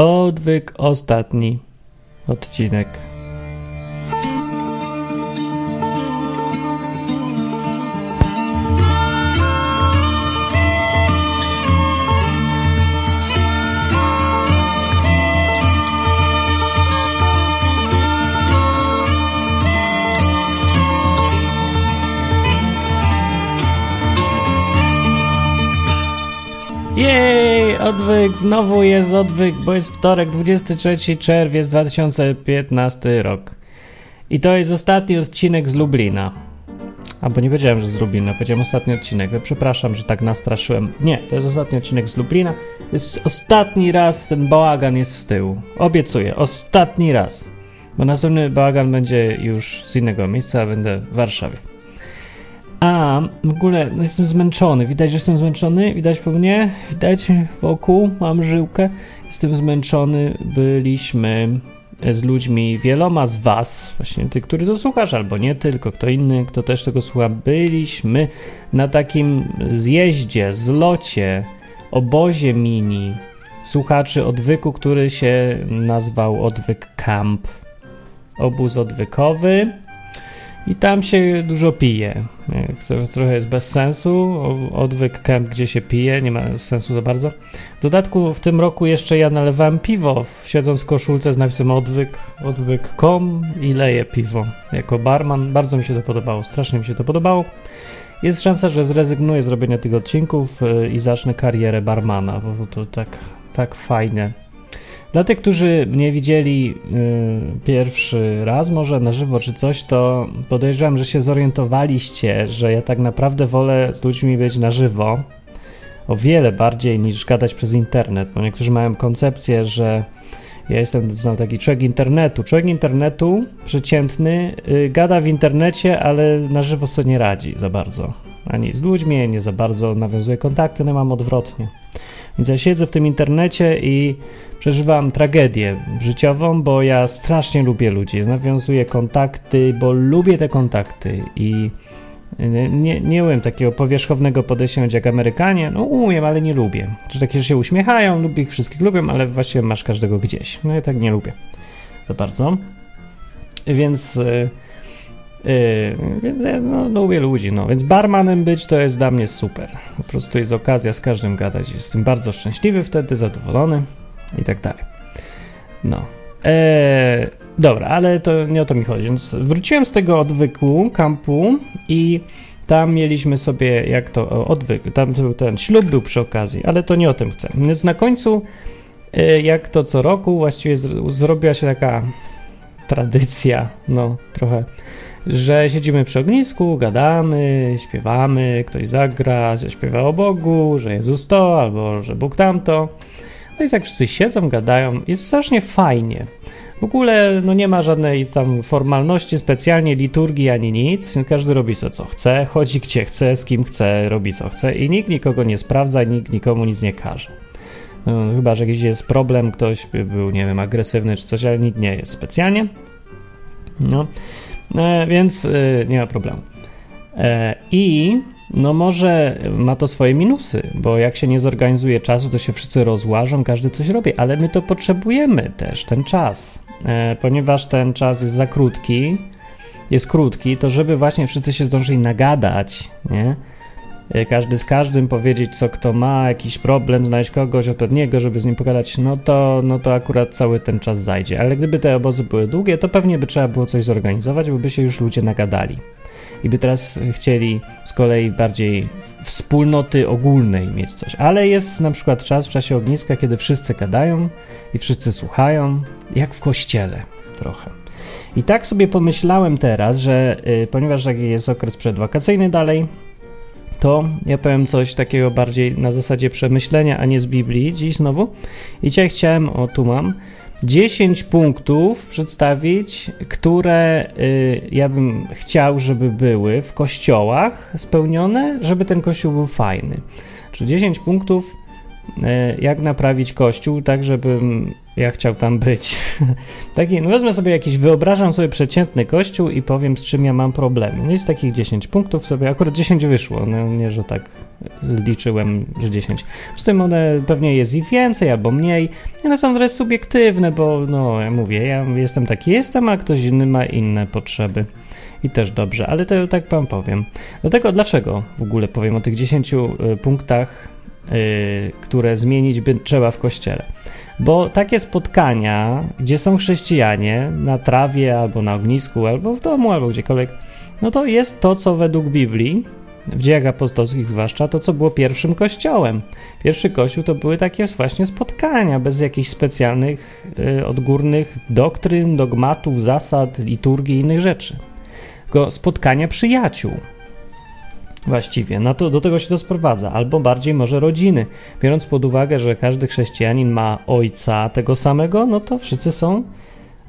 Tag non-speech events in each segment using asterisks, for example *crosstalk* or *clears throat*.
Odwyk ostatni odcinek. Odwyk, znowu jest odwyk, bo jest wtorek, 23 czerwiec 2015 rok. I to jest ostatni odcinek z Lublina. Albo nie powiedziałem, że z Lublina, powiedziałem ostatni odcinek. Przepraszam, że tak nastraszyłem. Nie, to jest ostatni odcinek z Lublina. Jest ostatni raz ten bałagan jest z tyłu. Obiecuję, ostatni raz. Bo następny bałagan będzie już z innego miejsca, a będę w Warszawie. A, w ogóle no jestem zmęczony. Widać, że jestem zmęczony? Widać po mnie? Widać wokół? Mam żyłkę? Jestem zmęczony. Byliśmy z ludźmi, wieloma z Was, właśnie ty, który to słuchasz, albo nie tylko, kto inny, kto też tego słucha, byliśmy na takim zjeździe, zlocie, obozie mini słuchaczy odwyku, który się nazwał Odwyk Camp. Obóz odwykowy i tam się dużo pije. To trochę jest bez sensu. Odwyk camp, gdzie się pije, nie ma sensu za bardzo. W dodatku w tym roku jeszcze ja nalewałem piwo, siedząc w koszulce z napisem odwyk, odwyk.com i leję piwo jako barman. Bardzo mi się to podobało, strasznie mi się to podobało. Jest szansa, że zrezygnuję z robienia tych odcinków y, i zacznę karierę barmana, bo to tak, tak fajne dla tych, którzy mnie widzieli y, pierwszy raz, może na żywo czy coś, to podejrzewam, że się zorientowaliście, że ja tak naprawdę wolę z ludźmi być na żywo o wiele bardziej niż gadać przez internet, bo niektórzy mają koncepcję, że ja jestem znam taki człowiek internetu. Człowiek internetu, przeciętny, y, gada w internecie, ale na żywo sobie nie radzi za bardzo. Ani z ludźmi, nie za bardzo nawiązuje kontakty, no mam odwrotnie. Więc ja siedzę w tym internecie i przeżywam tragedię życiową, bo ja strasznie lubię ludzi, nawiązuję kontakty, bo lubię te kontakty i nie, nie umiem takiego powierzchownego podejścia jak Amerykanie. No umiem, ale nie lubię. Że takie, że się uśmiechają, lubię ich wszystkich lubię, ale właściwie masz każdego gdzieś. No ja tak nie lubię za bardzo. Więc... Yy, Yy, więc ja no, lubię ludzi, no. Więc barmanem być to jest dla mnie super. Po prostu jest okazja z każdym gadać. Jestem bardzo szczęśliwy wtedy, zadowolony i tak dalej. No. Eee, dobra, ale to nie o to mi chodzi. Więc wróciłem z tego odwyku, kampu i tam mieliśmy sobie, jak to, odwyk, tam był ten ślub był przy okazji, ale to nie o tym chcę. Więc na końcu, e, jak to co roku, właściwie zrobiła się taka tradycja, no trochę że siedzimy przy ognisku, gadamy, śpiewamy, ktoś zagra, że śpiewa o Bogu, że Jezus to, albo że Bóg tamto. No i tak wszyscy siedzą, gadają, jest strasznie fajnie. W ogóle no nie ma żadnej tam formalności specjalnie, liturgii ani nic. Każdy robi co, co chce, chodzi gdzie chce, z kim chce, robi co chce i nikt nikogo nie sprawdza, nikt nikomu nic nie każe. No, chyba, że jakiś jest problem, ktoś by był, nie wiem, agresywny czy coś, ale nikt nie jest specjalnie. No. E, więc e, nie ma problemu. E, I no może ma to swoje minusy, bo jak się nie zorganizuje czasu, to się wszyscy rozłażą, każdy coś robi, ale my to potrzebujemy też, ten czas, ponieważ ten czas jest za krótki, jest krótki, to żeby właśnie wszyscy się zdążyli nagadać, nie? Każdy z każdym powiedzieć, co kto ma, jakiś problem, znaleźć kogoś odpowiedniego, żeby z nim pogadać, no to, no to akurat cały ten czas zajdzie. Ale gdyby te obozy były długie, to pewnie by trzeba było coś zorganizować, by się już ludzie nagadali. I by teraz chcieli z kolei bardziej wspólnoty ogólnej mieć coś. Ale jest na przykład czas w czasie ogniska, kiedy wszyscy gadają i wszyscy słuchają, jak w kościele trochę. I tak sobie pomyślałem teraz, że y, ponieważ taki jest okres przedwakacyjny dalej, to ja powiem coś takiego bardziej na zasadzie przemyślenia, a nie z Biblii dziś znowu. I dzisiaj chciałem, o tu mam, 10 punktów przedstawić, które y, ja bym chciał, żeby były w kościołach spełnione, żeby ten kościół był fajny. Czy 10 punktów jak naprawić kościół, tak żebym ja chciał tam być. *laughs* Taki, no wezmę sobie jakiś, wyobrażam sobie przeciętny kościół i powiem, z czym ja mam problemy. No jest takich 10 punktów sobie, akurat 10 wyszło, no nie, że tak liczyłem, że 10. Z tym one pewnie jest i więcej albo mniej. One są trochę subiektywne, bo no ja mówię, ja jestem taki jestem, a ktoś inny ma inne potrzeby. I też dobrze, ale to tak wam powiem. Dlatego dlaczego w ogóle powiem o tych 10 y, punktach, które zmienić by trzeba w kościele. Bo takie spotkania, gdzie są chrześcijanie na trawie, albo na ognisku, albo w domu, albo gdziekolwiek, no to jest to, co według Biblii, w dziejach apostolskich zwłaszcza, to co było pierwszym kościołem. Pierwszy kościół to były takie właśnie spotkania, bez jakichś specjalnych, y, odgórnych doktryn, dogmatów, zasad, liturgii i innych rzeczy. Tylko spotkania przyjaciół. Właściwie, no to do tego się to sprowadza, albo bardziej może rodziny. Biorąc pod uwagę, że każdy chrześcijanin ma ojca tego samego, no to wszyscy są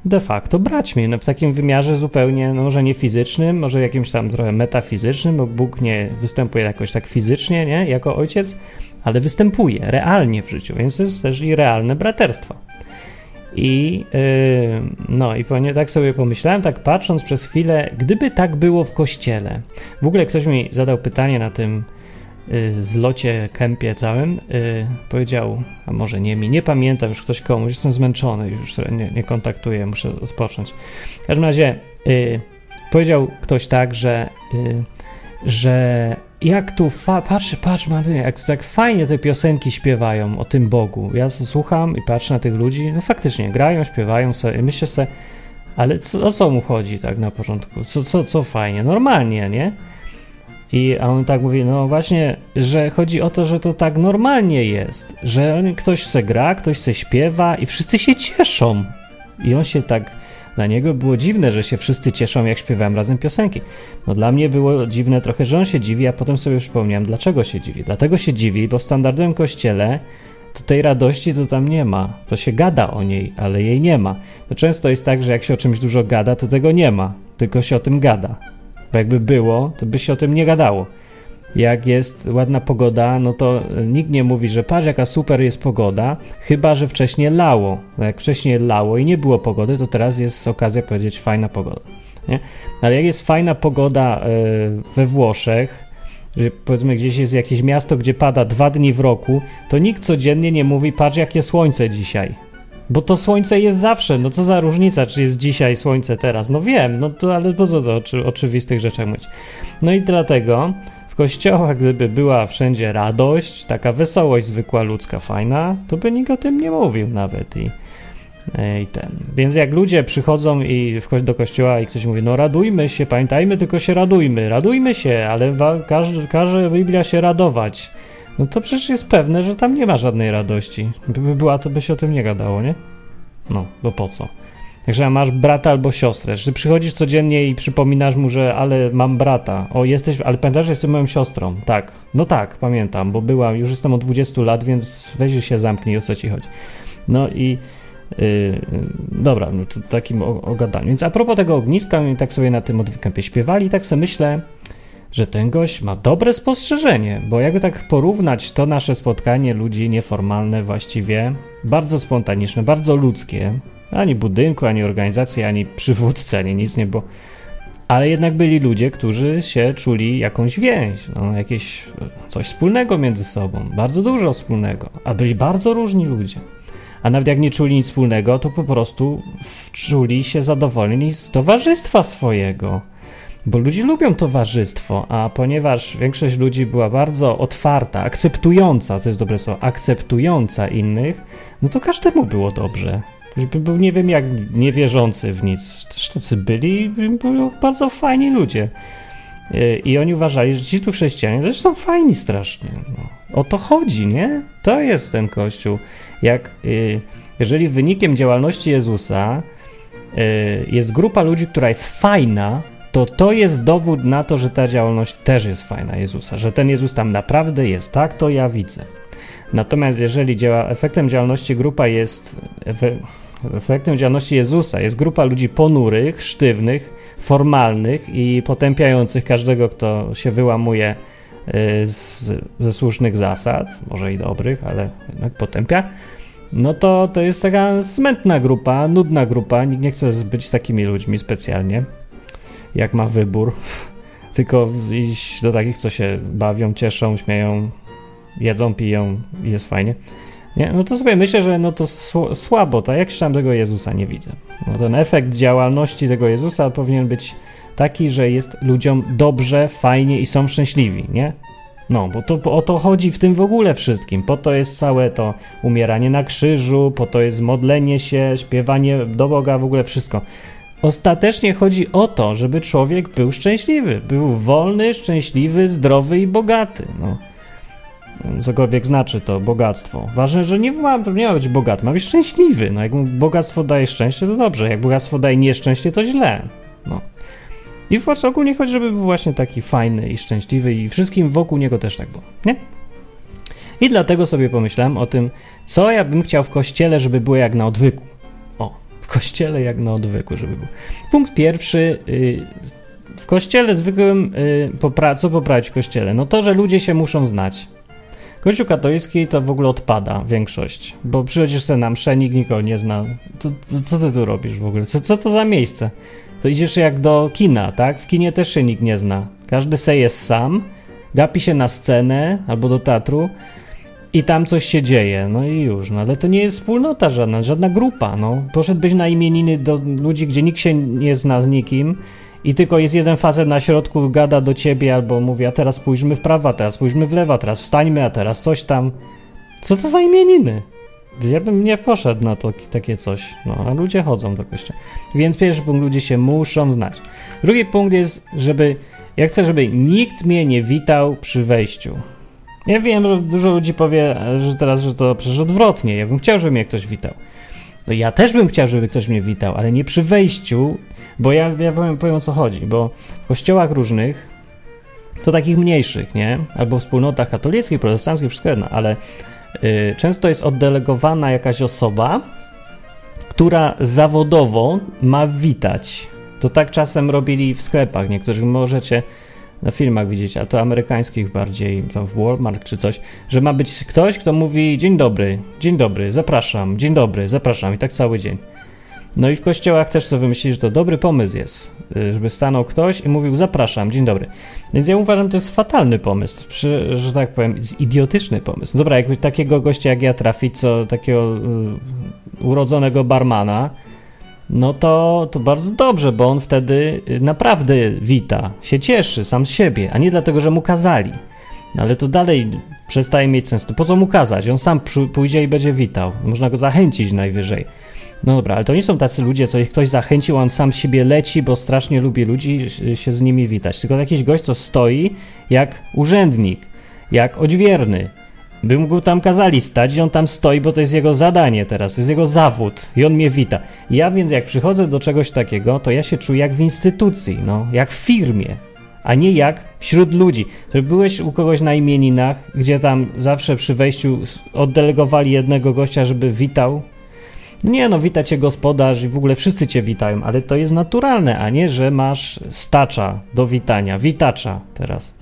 de facto braćmi. No w takim wymiarze zupełnie, no może nie fizycznym, może jakimś tam trochę metafizycznym, bo Bóg nie występuje jakoś tak fizycznie, nie, jako ojciec, ale występuje realnie w życiu, więc jest też i realne braterstwo. I yy, no i tak sobie pomyślałem, tak patrząc przez chwilę, gdyby tak było w kościele. W ogóle ktoś mi zadał pytanie na tym yy, zlocie, kempie całym. Yy, powiedział, a może nie mi, nie pamiętam już ktoś komuś, jestem zmęczony, już nie, nie kontaktuję, muszę odpocząć. W każdym razie y, powiedział ktoś tak, że, y, że jak tu, fa- patrz, patrz Martynie, jak tu tak fajnie te piosenki śpiewają o tym Bogu. Ja słucham i patrzę na tych ludzi, no faktycznie grają, śpiewają sobie, myślę sobie, ale co, o co mu chodzi tak na początku? Co, co, co fajnie? Normalnie, nie? I a on tak mówi, no właśnie, że chodzi o to, że to tak normalnie jest, że ktoś se gra, ktoś se śpiewa i wszyscy się cieszą. I on się tak dla niego było dziwne, że się wszyscy cieszą, jak śpiewałem razem piosenki. No dla mnie było dziwne trochę, że on się dziwi, a potem sobie przypomniałem, dlaczego się dziwi. Dlatego się dziwi, bo w standardowym kościele to tej radości to tam nie ma. To się gada o niej, ale jej nie ma. To często jest tak, że jak się o czymś dużo gada, to tego nie ma, tylko się o tym gada. Bo jakby było, to by się o tym nie gadało jak jest ładna pogoda, no to nikt nie mówi, że patrz jaka super jest pogoda, chyba że wcześniej lało. Jak wcześniej lało i nie było pogody, to teraz jest okazja powiedzieć fajna pogoda. Nie? Ale jak jest fajna pogoda e, we Włoszech, że powiedzmy gdzieś jest jakieś miasto, gdzie pada dwa dni w roku, to nikt codziennie nie mówi patrz jakie słońce dzisiaj. Bo to słońce jest zawsze, no co za różnica, czy jest dzisiaj słońce teraz. No wiem, no to ale po co to oczywistych rzeczach mówić. No i dlatego w kościołach, gdyby była wszędzie radość, taka wesołość zwykła ludzka, fajna, to by nikt o tym nie mówił nawet i, e, i ten. Więc jak ludzie przychodzą i do kościoła i ktoś mówi, no radujmy się, pamiętajmy, tylko się radujmy, radujmy się, ale każe, każe Biblia się radować. No to przecież jest pewne, że tam nie ma żadnej radości. Gdyby była, to by się o tym nie gadało, nie? No, bo po co? Także masz brata albo siostrę, że przychodzisz codziennie i przypominasz mu, że ale mam brata. O, jesteś, ale pamiętasz, że jestem moją siostrą. Tak, no tak, pamiętam, bo byłam, już jestem od 20 lat, więc weź się zamknij, o co ci chodzi. No i Yy, dobra, no to takim o. Więc a propos tego ogniska, mi tak sobie na tym odwykępie śpiewali, tak sobie myślę, że ten gość ma dobre spostrzeżenie, bo jakby tak porównać to nasze spotkanie ludzi nieformalne właściwie, bardzo spontaniczne, bardzo ludzkie, ani budynku, ani organizacji, ani przywódcy, ani nic nie było. Ale jednak byli ludzie, którzy się czuli jakąś więź, no, jakieś coś wspólnego między sobą, bardzo dużo wspólnego, a byli bardzo różni ludzie. A nawet jak nie czuli nic wspólnego, to po prostu czuli się zadowoleni z towarzystwa swojego. Bo ludzie lubią towarzystwo, a ponieważ większość ludzi była bardzo otwarta, akceptująca, to jest dobre słowo, akceptująca innych, no to każdemu było dobrze. Żeby był, nie wiem jak, niewierzący w nic. Tacy byli, byli bardzo fajni ludzie. E, I oni uważali, że ci tu chrześcijanie też są fajni strasznie. No. O to chodzi, nie? To jest ten kościół. Jak, e, jeżeli wynikiem działalności Jezusa e, jest grupa ludzi, która jest fajna, to to jest dowód na to, że ta działalność też jest fajna Jezusa, że ten Jezus tam naprawdę jest. Tak to ja widzę. Natomiast jeżeli działa, efektem działalności grupa jest efektem działalności Jezusa jest grupa ludzi ponurych, sztywnych, formalnych i potępiających każdego, kto się wyłamuje z, ze słusznych zasad, może i dobrych, ale jednak potępia, no to to jest taka smętna grupa, nudna grupa. Nikt nie chce być takimi ludźmi specjalnie, jak ma wybór. *laughs* Tylko iść do takich, co się bawią, cieszą, śmieją, jedzą, piją i jest fajnie. Nie? No to sobie myślę, że no to słabo, to jak tam tego Jezusa nie widzę. No ten efekt działalności tego Jezusa powinien być taki, że jest ludziom dobrze, fajnie i są szczęśliwi, nie? No, bo to o to chodzi w tym w ogóle wszystkim. Po to jest całe to umieranie na krzyżu, po to jest modlenie się, śpiewanie do Boga, w ogóle wszystko. Ostatecznie chodzi o to, żeby człowiek był szczęśliwy, był wolny, szczęśliwy, zdrowy i bogaty. No. Cokolwiek znaczy to bogactwo. Ważne, że nie ma, nie ma być bogaty, ma być szczęśliwy. No, jak bogactwo daje szczęście, to dobrze. Jak bogactwo daje nieszczęście, to źle. No. I w ogólnie chodzi, żeby był właśnie taki fajny i szczęśliwy i wszystkim wokół niego też tak było, nie? I dlatego sobie pomyślałem o tym, co ja bym chciał w kościele, żeby było jak na odwyku. O, w kościele jak na odwyku, żeby było. Punkt pierwszy. Yy, w kościele zwykłym, yy, popra co poprawić w kościele? No to, że ludzie się muszą znać. Kościół katolicki to w ogóle odpada większość, bo przychodzisz sobie na mszę, nikt nikogo nie zna. To, to, co ty tu robisz w ogóle? Co, co to za miejsce? to idziesz jak do kina, tak? W kinie też się nikt nie zna. Każdy se jest sam, gapi się na scenę albo do teatru i tam coś się dzieje, no i już, no ale to nie jest wspólnota żadna, żadna grupa, no. Poszedłbyś na imieniny do ludzi, gdzie nikt się nie zna z nikim i tylko jest jeden facet na środku, gada do ciebie albo mówi, a teraz pójdźmy w prawo, a teraz pójdźmy w lewo, a teraz wstańmy, a teraz coś tam. Co to za imieniny? Ja bym nie poszedł na to, takie coś. No, a ludzie chodzą do kościoła. Więc pierwszy punkt, ludzie się muszą znać. Drugi punkt jest, żeby, ja chcę, żeby nikt mnie nie witał przy wejściu. Ja wiem, dużo ludzi powie, że teraz, że to przecież odwrotnie. Ja bym chciał, żeby mnie ktoś witał. No ja też bym chciał, żeby ktoś mnie witał, ale nie przy wejściu, bo ja, ja powiem, powiem o co chodzi, bo w kościołach różnych, to takich mniejszych, nie? Albo w wspólnotach katolickich, protestanckich, wszystko jedno, ale Y, często jest oddelegowana jakaś osoba, która zawodowo ma witać. To tak czasem robili w sklepach. Niektórzy możecie na filmach widzieć, a to amerykańskich bardziej, tam w Walmart czy coś, że ma być ktoś, kto mówi dzień dobry, dzień dobry, zapraszam, dzień dobry, zapraszam i tak cały dzień. No i w kościołach też sobie wymyślili, że to dobry pomysł jest, y, żeby stanął ktoś i mówił zapraszam, dzień dobry. Więc ja uważam, to jest fatalny pomysł, przy, że tak powiem, idiotyczny pomysł. Dobra, jakby takiego gościa jak ja trafić, co takiego y, urodzonego barmana, no to, to bardzo dobrze, bo on wtedy y, naprawdę wita, się cieszy sam z siebie, a nie dlatego, że mu kazali. No ale to dalej przestaje mieć sens. To po co mu kazać? On sam pójdzie i będzie witał. Można go zachęcić najwyżej. No dobra, ale to nie są tacy ludzie, co ich ktoś zachęcił, on sam siebie leci, bo strasznie lubi ludzi się z nimi witać. Tylko jakiś gość, co stoi jak urzędnik, jak odźwierny. By mu tam kazali stać i on tam stoi, bo to jest jego zadanie teraz, to jest jego zawód i on mnie wita. Ja więc jak przychodzę do czegoś takiego, to ja się czuję jak w instytucji, no, jak w firmie, a nie jak wśród ludzi. To byłeś u kogoś na imieninach, gdzie tam zawsze przy wejściu oddelegowali jednego gościa, żeby witał nie no, wita cię gospodarz i w ogóle wszyscy cię witają, ale to jest naturalne, a nie, że masz stacza do witania, witacza teraz.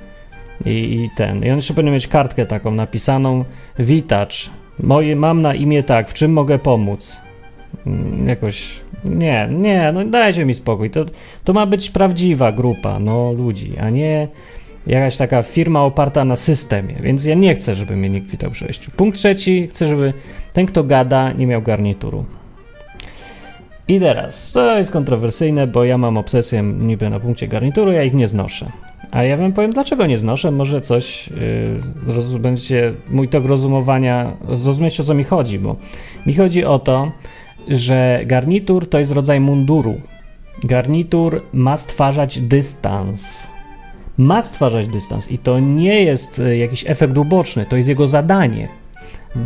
I, i ten. I on jeszcze powinien mieć kartkę taką napisaną, witacz. Moje, mam na imię tak, w czym mogę pomóc? Mm, jakoś, nie, nie, no dajcie mi spokój. To, to ma być prawdziwa grupa, no, ludzi, a nie jakaś taka firma oparta na systemie, więc ja nie chcę, żeby mnie nikt witał przy wejściu. Punkt trzeci, chcę, żeby ten, kto gada, nie miał garnituru. I teraz, to jest kontrowersyjne, bo ja mam obsesję niby na punkcie garnituru, ja ich nie znoszę. A ja wam powiem, dlaczego nie znoszę. Może coś yy, będziecie mój tok rozumowania, zrozumieć o co mi chodzi, bo mi chodzi o to, że garnitur to jest rodzaj munduru. Garnitur ma stwarzać dystans ma stwarzać dystans i to nie jest e, jakiś efekt uboczny, to jest jego zadanie.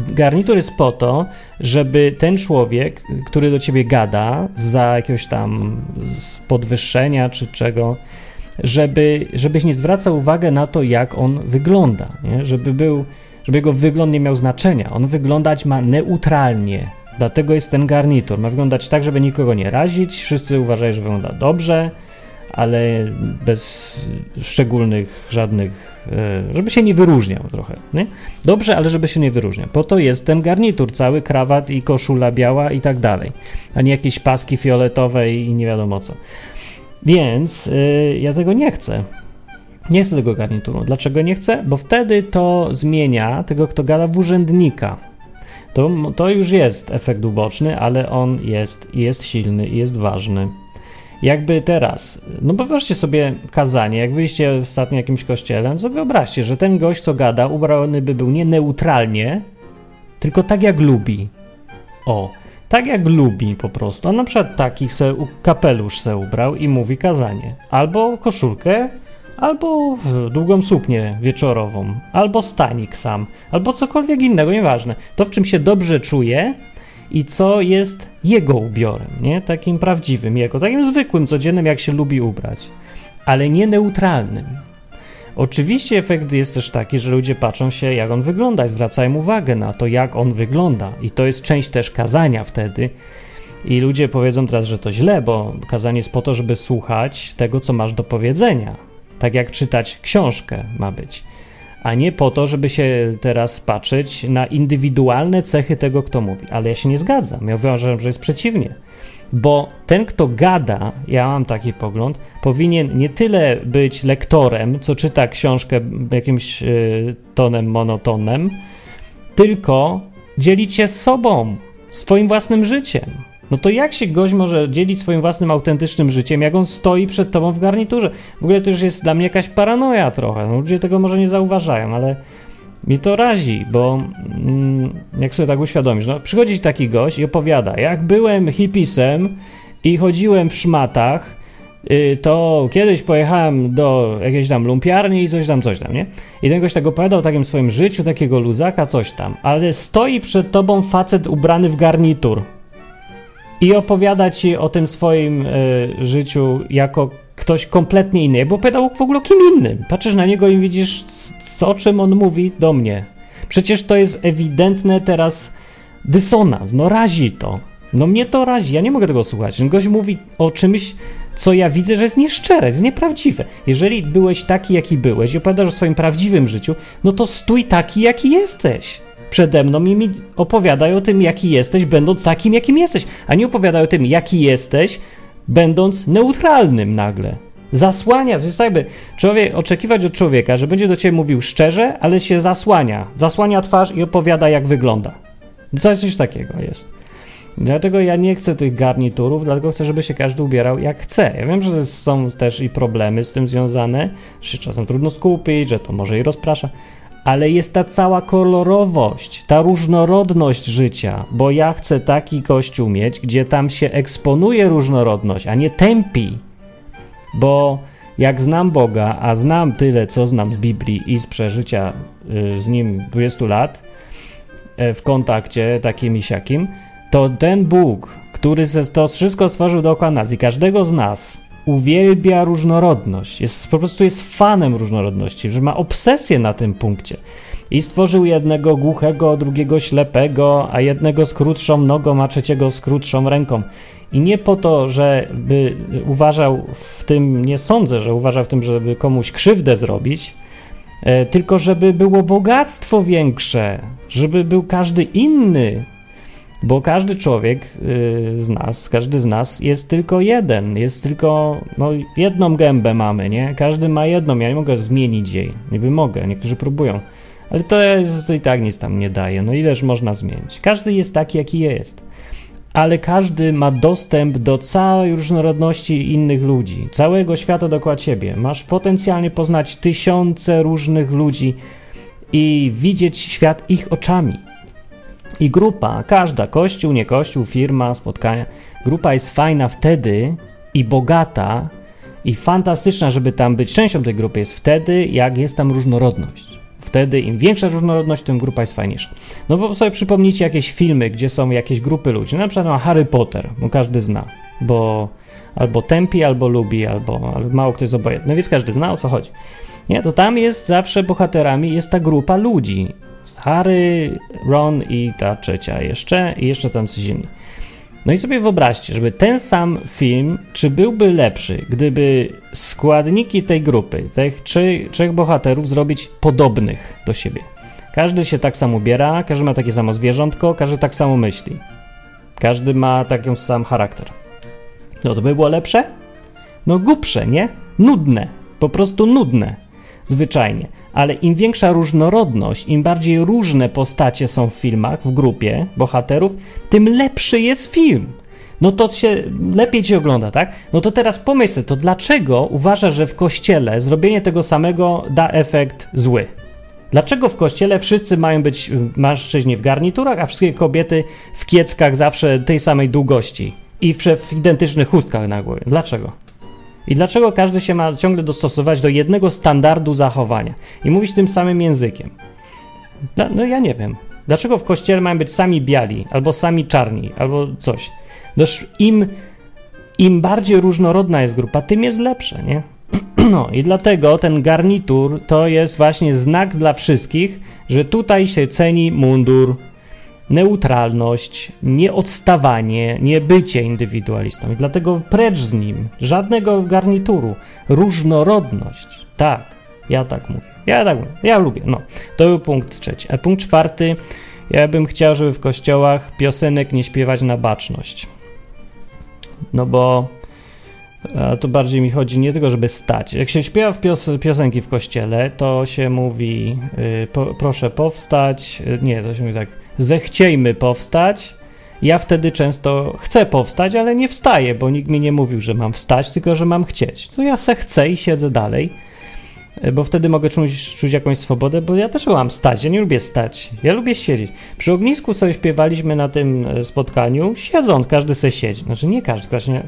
Garnitur jest po to, żeby ten człowiek, który do ciebie gada za jakiegoś tam podwyższenia czy czego, żeby, żebyś nie zwracał uwagi na to, jak on wygląda, nie? Żeby, był, żeby jego wygląd nie miał znaczenia. On wyglądać ma neutralnie. Dlatego jest ten garnitur. Ma wyglądać tak, żeby nikogo nie razić. Wszyscy uważają, że wygląda dobrze ale bez szczególnych żadnych, e, żeby się nie wyróżniał trochę. Nie? Dobrze, ale żeby się nie wyróżniał. Po to jest ten garnitur, cały krawat i koszula biała i tak dalej, a nie jakieś paski fioletowe i nie wiadomo co. Więc yy, ja tego nie chcę. Nie chcę tego garnituru. Dlaczego nie chcę? Bo wtedy to zmienia tego, kto gada w urzędnika. To, to już jest efekt uboczny, ale on jest, jest silny i jest ważny. Jakby teraz, no bo wyobraźcie sobie kazanie, jak byliście w ostatnim jakimś kościele, no to wyobraźcie, że ten gość, co gada, ubrany by był nie neutralnie, tylko tak jak lubi. O, tak jak lubi po prostu. On na przykład taki se, kapelusz se ubrał i mówi kazanie. Albo koszulkę, albo długą suknię wieczorową, albo stanik sam, albo cokolwiek innego, nieważne. To, w czym się dobrze czuje i co jest jego ubiorem, nie? Takim prawdziwym jego, takim zwykłym, codziennym, jak się lubi ubrać, ale nie neutralnym. Oczywiście efekt jest też taki, że ludzie patrzą się, jak on wygląda i zwracają uwagę na to, jak on wygląda. I to jest część też kazania wtedy. I ludzie powiedzą teraz, że to źle, bo kazanie jest po to, żeby słuchać tego, co masz do powiedzenia. Tak jak czytać książkę ma być. A nie po to, żeby się teraz patrzeć na indywidualne cechy tego, kto mówi. Ale ja się nie zgadzam. Ja uważam, że jest przeciwnie bo ten, kto gada, ja mam taki pogląd, powinien nie tyle być lektorem, co czyta książkę jakimś y, tonem monotonem, tylko dzielić się z sobą, swoim własnym życiem. No to jak się gość może dzielić swoim własnym autentycznym życiem, jak on stoi przed tobą w garniturze? W ogóle to już jest dla mnie jakaś paranoja trochę. No, ludzie tego może nie zauważają, ale mi to razi, bo mm, jak sobie tak uświadomisz, no, przychodzi taki gość i opowiada, jak byłem hipisem i chodziłem w szmatach, y, to kiedyś pojechałem do jakiejś tam lumpiarni i coś tam, coś tam, nie? I ten gość tak opowiadał o takim swoim życiu, takiego luzaka, coś tam, ale stoi przed tobą facet ubrany w garnitur i opowiada ci o tym swoim y, życiu jako ktoś kompletnie inny, bo opowiadał w ogóle kim innym. Patrzysz na niego i widzisz o czym on mówi do mnie. Przecież to jest ewidentne teraz dysonans, no razi to. No mnie to razi, ja nie mogę tego słuchać. Gość mówi o czymś, co ja widzę, że jest nieszczere, jest nieprawdziwe. Jeżeli byłeś taki, jaki byłeś i opowiadasz o swoim prawdziwym życiu, no to stój taki, jaki jesteś. Przede mną i mi opowiadaj o tym, jaki jesteś, będąc takim, jakim jesteś, a nie opowiadaj o tym, jaki jesteś, będąc neutralnym nagle zasłania. To jest tak, by człowiek, oczekiwać od człowieka, że będzie do ciebie mówił szczerze, ale się zasłania. Zasłania twarz i opowiada, jak wygląda. No coś takiego jest. Dlatego ja nie chcę tych garniturów, dlatego chcę, żeby się każdy ubierał jak chce. Ja wiem, że są też i problemy z tym związane, że czasem trudno skupić, że to może i rozprasza, ale jest ta cała kolorowość, ta różnorodność życia, bo ja chcę taki kościół mieć, gdzie tam się eksponuje różnorodność, a nie tępi. Bo jak znam Boga, a znam tyle, co znam z Biblii i z przeżycia y, z Nim 20 lat e, w kontakcie takim i siakim, to ten Bóg, który to wszystko stworzył dookoła nas i każdego z nas, uwielbia różnorodność, jest, po prostu jest fanem różnorodności, że ma obsesję na tym punkcie. I stworzył jednego głuchego, drugiego ślepego, a jednego z krótszą nogą, a trzeciego z krótszą ręką. I nie po to, żeby uważał w tym, nie sądzę, że uważał w tym, żeby komuś krzywdę zrobić, e, tylko żeby było bogactwo większe, żeby był każdy inny, bo każdy człowiek e, z nas, każdy z nas jest tylko jeden, jest tylko, no jedną gębę mamy, nie? Każdy ma jedną, ja nie mogę zmienić jej, niby mogę, niektórzy próbują, ale to, jest, to i tak nic tam nie daje, no ileż można zmienić. Każdy jest taki, jaki jest ale każdy ma dostęp do całej różnorodności innych ludzi, całego świata dookoła ciebie. Masz potencjalnie poznać tysiące różnych ludzi i widzieć świat ich oczami. I grupa, każda, kościół, nie kościół, firma, spotkania, grupa jest fajna wtedy i bogata i fantastyczna, żeby tam być częścią tej grupy, jest wtedy, jak jest tam różnorodność wtedy im większa różnorodność, tym grupa jest fajniejsza. No bo sobie przypomnijcie jakieś filmy, gdzie są jakieś grupy ludzi, na przykład no, Harry Potter, bo każdy zna, bo albo tępi, albo lubi, albo, albo mało kto jest obojętny, więc każdy zna o co chodzi. Nie, to tam jest zawsze bohaterami, jest ta grupa ludzi. Harry, Ron i ta trzecia jeszcze, i jeszcze tam coś inni. No i sobie wyobraźcie, żeby ten sam film, czy byłby lepszy, gdyby składniki tej grupy, tych trzy, trzech bohaterów zrobić podobnych do siebie. Każdy się tak samo ubiera, każdy ma takie samo zwierzątko, każdy tak samo myśli. Każdy ma taki sam charakter. No to by było lepsze? No głupsze, nie? Nudne. Po prostu nudne. Zwyczajnie. Ale im większa różnorodność, im bardziej różne postacie są w filmach, w grupie bohaterów, tym lepszy jest film. No to się lepiej ci ogląda, tak? No to teraz pomyśl, to dlaczego uważasz, że w kościele zrobienie tego samego da efekt zły? Dlaczego w kościele wszyscy mają być mężczyźni w garniturach, a wszystkie kobiety w kieckach zawsze tej samej długości i w identycznych chustkach na głowie? Dlaczego? I dlaczego każdy się ma ciągle dostosować do jednego standardu zachowania i mówić tym samym językiem? No ja nie wiem. Dlaczego w kościele mają być sami biali, albo sami czarni, albo coś? Doż im, im bardziej różnorodna jest grupa, tym jest lepsze, nie? *clears throat* No i dlatego ten garnitur to jest właśnie znak dla wszystkich, że tutaj się ceni mundur, neutralność, nieodstawanie, nie bycie indywidualistą. I dlatego precz z nim, żadnego garnituru, różnorodność. Tak, ja tak mówię. Ja tak mówię, ja lubię. No, to był punkt trzeci. A punkt czwarty, ja bym chciał, żeby w kościołach piosenek nie śpiewać na baczność. No bo to bardziej mi chodzi nie tylko, żeby stać. Jak się śpiewa w pios piosenki w kościele, to się mówi y, po, proszę powstać, y, nie, to się mówi tak, zechciejmy powstać. Ja wtedy często chcę powstać, ale nie wstaję, bo nikt mi nie mówił, że mam wstać, tylko że mam chcieć. To ja se chcę i siedzę dalej, bo wtedy mogę czuć, czuć jakąś swobodę, bo ja też mam stać, ja nie lubię stać, ja lubię siedzieć. Przy ognisku sobie śpiewaliśmy na tym spotkaniu, siedząc, każdy se siedzi. Znaczy nie każdy, właśnie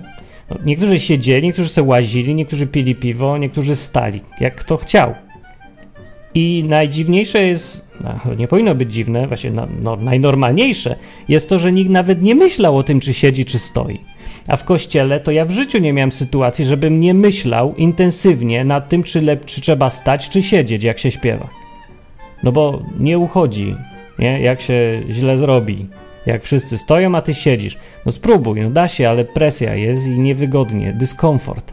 no, niektórzy siedzieli, niektórzy sobie łazili, niektórzy pili piwo, niektórzy stali, jak kto chciał. I najdziwniejsze jest, nie powinno być dziwne, właśnie no, no, najnormalniejsze jest to, że nikt nawet nie myślał o tym, czy siedzi, czy stoi. A w kościele to ja w życiu nie miałem sytuacji, żebym nie myślał intensywnie nad tym, czy, lep, czy trzeba stać, czy siedzieć, jak się śpiewa. No bo nie uchodzi, nie? jak się źle zrobi. Jak wszyscy stoją, a ty siedzisz. No spróbuj, no da się, ale presja jest i niewygodnie, dyskomfort.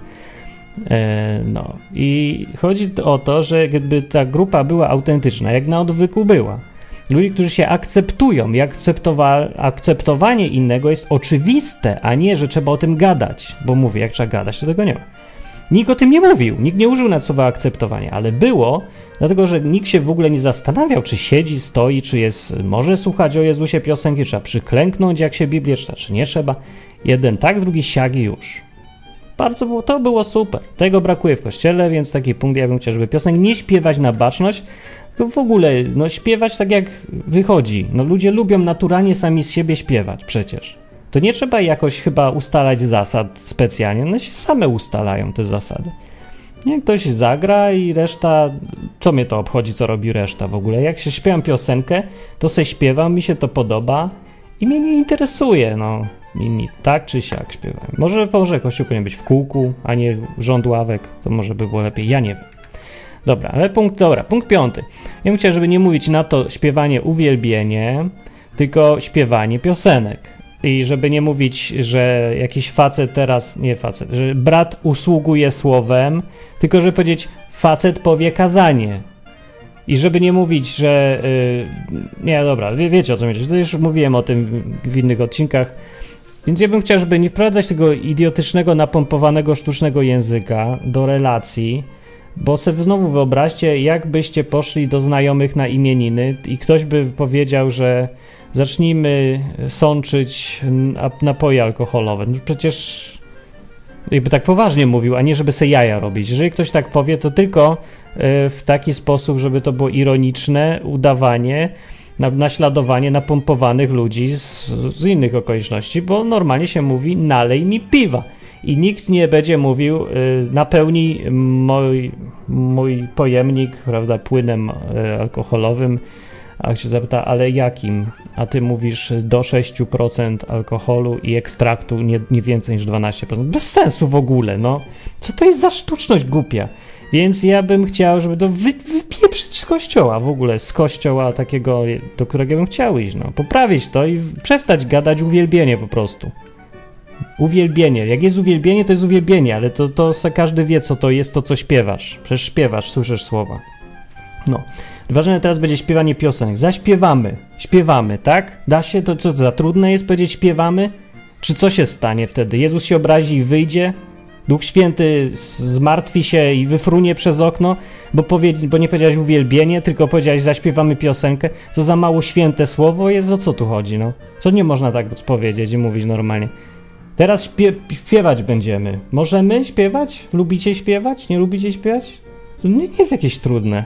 E, no i chodzi o to, że gdyby ta grupa była autentyczna, jak na odwyku była, ludzi, którzy się akceptują i akceptowa akceptowanie innego jest oczywiste, a nie, że trzeba o tym gadać, bo mówię, jak trzeba gadać, to tego nie ma. Nikt o tym nie mówił, nikt nie użył na słowa akceptowanie, ale było, dlatego że nikt się w ogóle nie zastanawiał, czy siedzi, stoi, czy jest, może słuchać o Jezusie piosenki, trzeba przyklęknąć, jak się Biblię czyta, czy nie trzeba. Jeden tak, drugi siagi już. Bardzo było, to było super. Tego brakuje w kościele, więc taki punkt ja bym chciał, żeby piosenek nie śpiewać na baczność, tylko w ogóle no, śpiewać tak jak wychodzi. No, ludzie lubią naturalnie sami z siebie śpiewać przecież to nie trzeba jakoś chyba ustalać zasad specjalnie, one się same ustalają te zasady. Nie, ktoś zagra i reszta, co mnie to obchodzi, co robi reszta w ogóle. Jak się śpiewam piosenkę, to se śpiewam, mi się to podoba i mnie nie interesuje, no. Inni tak czy siak śpiewam. Może może kościół powinien być w kółku, a nie rząd ławek, to może by było lepiej, ja nie wiem. Dobra, ale punkt, dobra, punkt piąty. Ja bym chciał, żeby nie mówić na to śpiewanie uwielbienie, tylko śpiewanie piosenek. I żeby nie mówić, że jakiś facet teraz, nie facet, że brat usługuje słowem, tylko żeby powiedzieć, facet powie kazanie. I żeby nie mówić, że. Yy, nie, dobra, wie, wiecie o co mi To już mówiłem o tym w innych odcinkach. Więc ja bym chciał, żeby nie wprowadzać tego idiotycznego, napompowanego, sztucznego języka do relacji, bo sobie znowu wyobraźcie, jakbyście poszli do znajomych na imieniny i ktoś by powiedział, że zacznijmy sączyć napoje alkoholowe. No przecież jakby tak poważnie mówił, a nie żeby se jaja robić. Jeżeli ktoś tak powie, to tylko w taki sposób, żeby to było ironiczne udawanie, naśladowanie napompowanych ludzi z, z innych okoliczności, bo normalnie się mówi nalej mi piwa. I nikt nie będzie mówił, e, napełnij mój, mój pojemnik, prawda, płynem e, alkoholowym a się zapyta, ale jakim? A ty mówisz do 6% alkoholu i ekstraktu nie, nie więcej niż 12%. Bez sensu w ogóle, no. Co to jest za sztuczność głupia? Więc ja bym chciał, żeby to wy, wypieprzyć z kościoła w ogóle, z kościoła takiego, do którego bym chciał iść, no. Poprawić to i przestać gadać uwielbienie po prostu. Uwielbienie. Jak jest uwielbienie, to jest uwielbienie, ale to, to każdy wie, co to jest to, co śpiewasz. Przecież śpiewasz, słyszysz słowa. No. Ważne teraz będzie śpiewanie piosenek. Zaśpiewamy. Śpiewamy, tak? Da się? To co za trudne jest powiedzieć śpiewamy? Czy co się stanie wtedy? Jezus się obrazi i wyjdzie? Duch Święty zmartwi się i wyfrunie przez okno, bo, powie, bo nie powiedziałeś uwielbienie, tylko powiedziałeś zaśpiewamy piosenkę. Co za mało święte słowo jest? O co tu chodzi? No? Co nie można tak powiedzieć i mówić normalnie? Teraz śpie śpiewać będziemy. Możemy śpiewać? Lubicie śpiewać? Nie lubicie śpiewać? To nie jest jakieś trudne.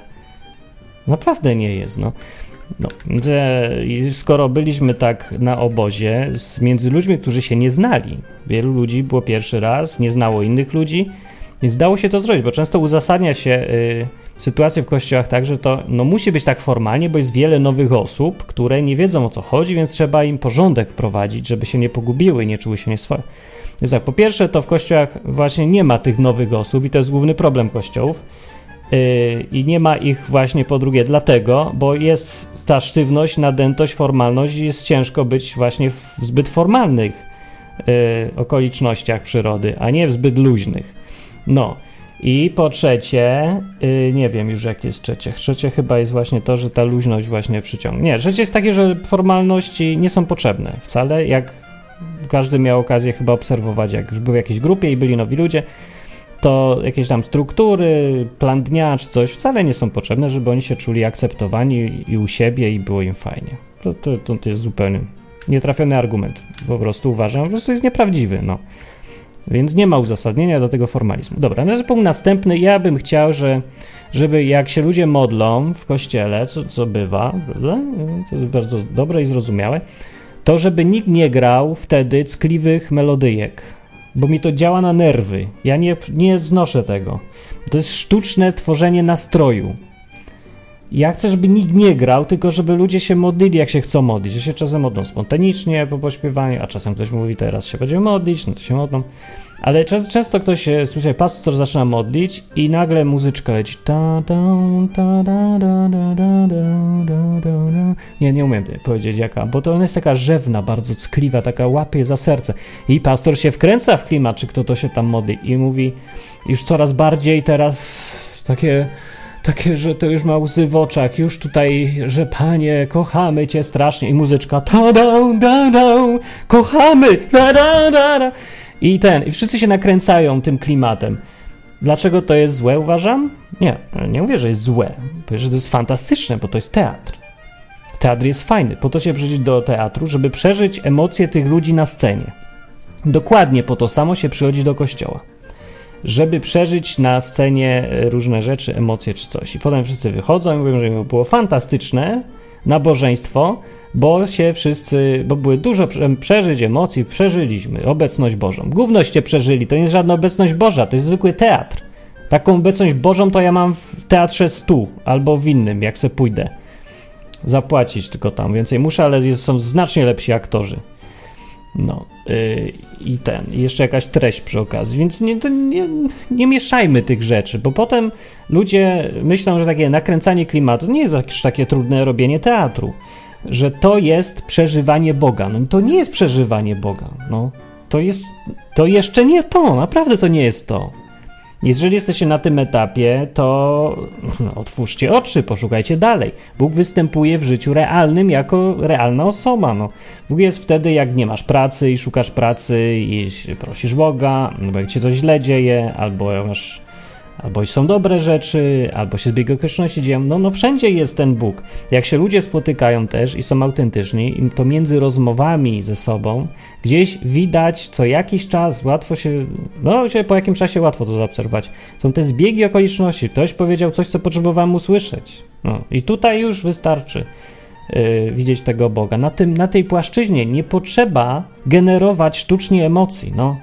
Naprawdę nie jest, no. No, skoro byliśmy tak na obozie z, między ludźmi, którzy się nie znali, wielu ludzi było pierwszy raz, nie znało innych ludzi, więc dało się to zrobić, bo często uzasadnia się y, sytuację w kościołach tak, że to no, musi być tak formalnie, bo jest wiele nowych osób, które nie wiedzą o co chodzi, więc trzeba im porządek prowadzić, żeby się nie pogubiły nie czuły się nieswoje. Więc tak, po pierwsze, to w kościołach właśnie nie ma tych nowych osób i to jest główny problem kościołów I nie ma ich właśnie po drugie dlatego, bo jest ta sztywność, nadętość, formalność i jest ciężko być właśnie w zbyt formalnych yy, okolicznościach przyrody, a nie w zbyt luźnych. No. I po trzecie, yy, nie wiem już jak jest trzecie. Trzecie chyba jest właśnie to, że ta luźność właśnie przyciągnie. Nie, trzecie jest takie, że formalności nie są potrzebne wcale. Jak każdy miał okazję chyba obserwować, jak już był w jakiejś grupie i byli nowi ludzie, to jakieś tam struktury, plan dnia czy coś wcale nie są potrzebne, żeby oni się czuli akceptowani i u siebie i było im fajnie. To, to, to jest zupełnie nietrafiony argument. Po prostu uważam, po prostu jest nieprawdziwy, no. Więc nie ma uzasadnienia do tego formalizmu. Dobra, na punkt następny. Ja bym chciał, że, żeby jak się ludzie modlą w kościele, co, co bywa, prawda? to jest bardzo dobre i zrozumiałe, to żeby nikt nie grał wtedy ckliwych melodyjek bo mi to działa na nerwy. Ja nie, nie znoszę tego. To jest sztuczne tworzenie nastroju. Ja chcę, żeby nikt nie grał, tylko żeby ludzie się modlili, jak się chcą modlić. Że się czasem modlą spontanicznie po pośpiewaniu, a czasem ktoś mówi, teraz się będzie modlić, no to się modlą. Ale często, ktoś, słuchaj, pastor zaczyna modlić i nagle muzyczka leci. Nie, nie umiem powiedzieć jaka, bo to ona jest taka rzewna, bardzo ckliwa, taka łapie za serce. I pastor się wkręca w klimat, czy kto to się tam modli i mówi już coraz bardziej teraz takie takie, że to już ma łzy w oczach, już tutaj, że panie, kochamy cię strasznie i muzyczka ta da da da kochamy, da da da da i ten, i wszyscy się nakręcają tym klimatem. Dlaczego to jest złe, uważam? Nie, nie mówię, że jest złe. Mówię, że to jest fantastyczne, bo to jest teatr. Teatr jest fajny. Po to się przyjść do teatru, żeby przeżyć emocje tych ludzi na scenie. Dokładnie po to samo się przychodzi do kościoła. Żeby przeżyć na scenie różne rzeczy, emocje czy coś. I potem wszyscy wychodzą i mówią, że było fantastyczne nabożeństwo, bo się wszyscy, bo były dużo przeżyć, emocji, przeżyliśmy obecność Bożą. Głównoście przeżyli, to nie jest żadna obecność Boża, to jest zwykły teatr. Taką obecność Bożą to ja mam w teatrze stu albo w innym, jak se pójdę. Zapłacić tylko tam więcej muszę, ale są znacznie lepsi aktorzy. No yy, i ten, jeszcze jakaś treść przy okazji, więc nie, nie, nie mieszajmy tych rzeczy, bo potem ludzie myślą, że takie nakręcanie klimatu nie jest jakieś takie trudne robienie teatru że to jest przeżywanie Boga. No to nie jest przeżywanie Boga. No, to jest, to jeszcze nie to, naprawdę to nie jest to. Jeżeli jesteście na tym etapie, to no, otwórzcie oczy, poszukajcie dalej. Bóg występuje w życiu realnym jako realna osoba. No. Bóg jest wtedy, jak nie masz pracy i szukasz pracy i prosisz Boga, albo jak ci coś źle dzieje, albo masz albo są dobre rzeczy, albo się zbieg okoliczności dzieją. No, no wszędzie jest ten Bóg. Jak się ludzie spotykają też i są autentyczni, to między rozmowami ze sobą gdzieś widać co jakiś czas, łatwo się, no się po jakimś czasie łatwo to zaobserwować. Są te zbiegi okoliczności. Ktoś powiedział coś, co potrzebowałem usłyszeć. No, I tutaj już wystarczy. Yy, widzieć tego Boga. Na, tym, na tej płaszczyźnie nie potrzeba generować sztucznie emocji. No,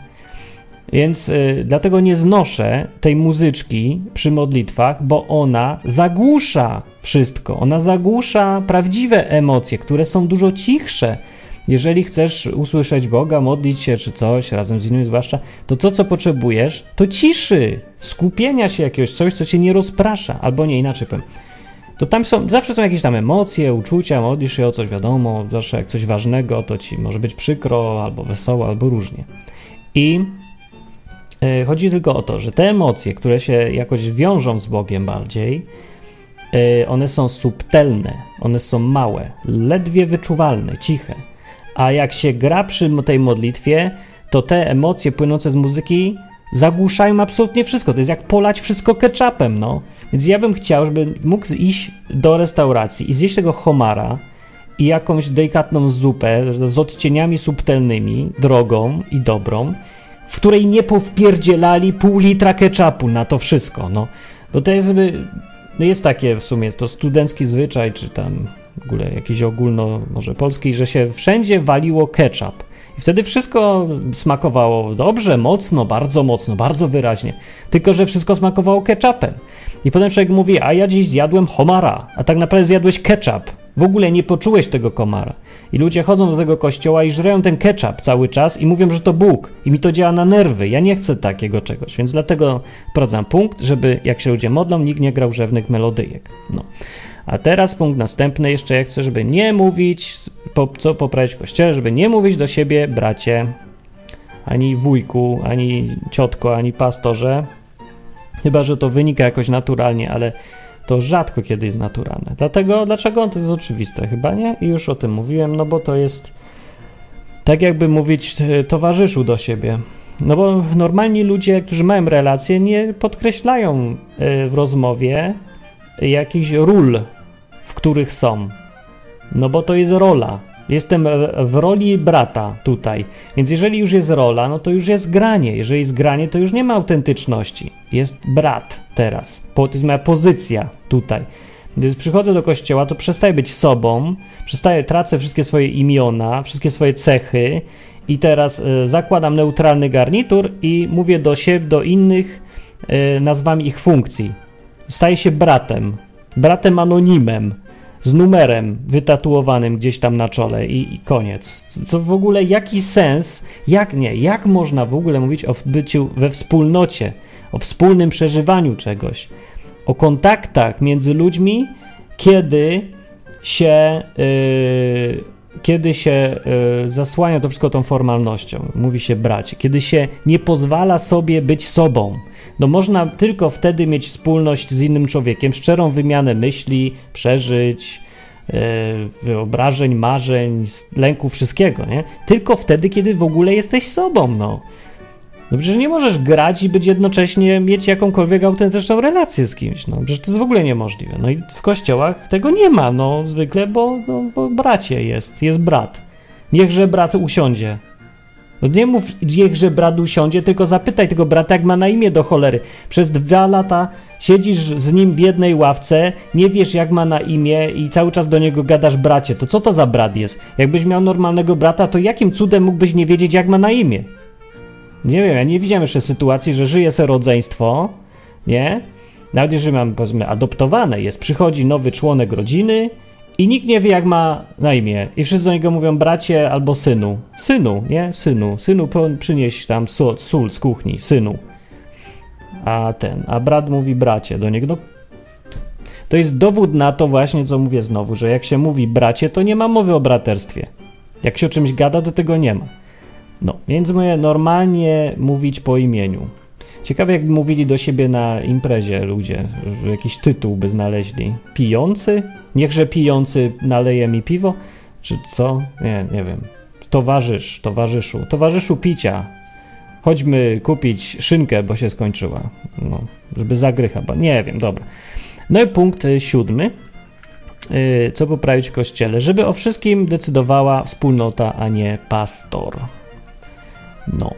więc y, dlatego nie znoszę tej muzyczki przy modlitwach, bo ona zagłusza wszystko. Ona zagłusza prawdziwe emocje, które są dużo cichsze. Jeżeli chcesz usłyszeć Boga, modlić się czy coś, razem z innymi zwłaszcza, to to, co potrzebujesz, to ciszy, skupienia się jakiegoś, coś, co cię nie rozprasza, albo nie inaczej powiem. To tam są, zawsze są jakieś tam emocje, uczucia, modlisz się o coś, wiadomo, zawsze jak coś ważnego, to ci może być przykro, albo wesoło, albo różnie. I chodzi tylko o to, że te emocje, które się jakoś wiążą z Bogiem bardziej, yy, one są subtelne, one są małe, ledwie wyczuwalne, ciche. A jak się gra przy tej modlitwie, to te emocje płynące z muzyki zagłuszają absolutnie wszystko. To jest jak polać wszystko ketchupem, no. Więc ja bym chciał, żeby mógł iść do restauracji i zjeść tego homara i jakąś delikatną zupę z odcieniami subtelnymi, drogą i dobrą, w której nie powpierdzielali pół litra ketchupu na to wszystko, no. Bo to jest, no jest takie w sumie, to studencki zwyczaj, czy tam w ogóle jakiś ogólno, może polski, że się wszędzie waliło ketchup. I wtedy wszystko smakowało dobrze, mocno, bardzo mocno, bardzo wyraźnie. Tylko, że wszystko smakowało ketchupem. I potem człowiek mówi, a ja dziś zjadłem homara, a tak naprawdę zjadłeś ketchup. W ogóle nie poczułeś tego komara. I ludzie chodzą do tego kościoła i żreją ten ketchup cały czas i mówią, że to Bóg. I mi to działa na nerwy. Ja nie chcę takiego czegoś. Więc dlatego wprowadzam punkt, żeby jak się ludzie modlą, nikt nie grał rzewnych melodyjek. No. A teraz punkt następny, jeszcze jak chcę, żeby nie mówić, po, co poprawić w kościele, żeby nie mówić do siebie bracie, ani wujku, ani ciotko, ani pastorze. Chyba, że to wynika jakoś naturalnie, ale to rzadko kiedy jest naturalne. Dlatego, dlaczego? To jest oczywiste chyba, nie? I już o tym mówiłem, no bo to jest tak jakby mówić e, towarzyszu do siebie. No bo normalni ludzie, którzy mają relacje, nie podkreślają e, w rozmowie jakichś ról, w których są. No bo to jest rola. Jestem w roli brata tutaj. Więc jeżeli już jest rola, no to już jest granie. Jeżeli jest granie, to już nie ma autentyczności. Jest brat teraz. To jest moja pozycja tutaj. Gdy przychodzę do kościoła, to przestaję być sobą, przestaję, tracę wszystkie swoje imiona, wszystkie swoje cechy i teraz y, zakładam neutralny garnitur i mówię do siebie, do innych y, nazwami ich funkcji. Staję się bratem, bratem anonimem, z numerem wytatuowanym gdzieś tam na czole i, i koniec. To w ogóle jaki sens, jak nie, jak można w ogóle mówić o byciu we wspólnocie, o wspólnym przeżywaniu czegoś, o kontaktach między ludźmi, kiedy się, yy, kiedy się yy, zasłania to wszystko tą formalnością, mówi się bracie, kiedy się nie pozwala sobie być sobą. No można tylko wtedy mieć wspólność z innym człowiekiem, szczerą wymianę myśli, przeżyć, e, wyobrażeń, marzeń, lęku, wszystkiego, nie? Tylko wtedy, kiedy w ogóle jesteś sobą, no. No przecież nie możesz grać i być jednocześnie mieć jakąkolwiek autentyczną relację z kimś, no. Przecież to jest w ogóle niemożliwe. No i w kościołach tego nie ma, no, zwykle, bo, no, bo bracie jest, jest brat. Niechże brat usiądzie. No nie mów, niechże brat usiądzie, tylko zapytaj tego brata, jak ma na imię do cholery. Przez dwa lata siedzisz z nim w jednej ławce, nie wiesz, jak ma na imię i cały czas do niego gadasz bracie. To co to za brat jest? Jakbyś miał normalnego brata, to jakim cudem mógłbyś nie wiedzieć, jak ma na imię? Nie wiem, ja nie widziałem jeszcze sytuacji, że żyje se rodzeństwo, nie? Nawet jeżeli mam, powiedzmy, adoptowane jest, przychodzi nowy członek rodziny, i nikt nie wie, jak ma na imię. I wszyscy do niego mówią bracie albo synu. Synu, nie? Synu. Synu, przynieś tam sól, sól z kuchni. Synu. A ten, a brat mówi bracie do niego. No, to jest dowód na to właśnie, co mówię znowu, że jak się mówi bracie, to nie ma mowy o braterstwie. Jak się o czymś gada, to tego nie ma. No, więc mówię normalnie mówić po imieniu. Ciekawe, jakby mówili do siebie na imprezie ludzie, że jakiś tytuł by znaleźli. Pijący? Niechże pijący naleje mi piwo? Czy co? Nie, nie wiem. Towarzysz, towarzyszu. Towarzyszu picia. Chodźmy kupić szynkę, bo się skończyła. No, żeby zagrycha. Nie wiem, dobra. No i punkt siódmy. Y, co poprawić w kościele? Żeby o wszystkim decydowała wspólnota, a nie pastor. No.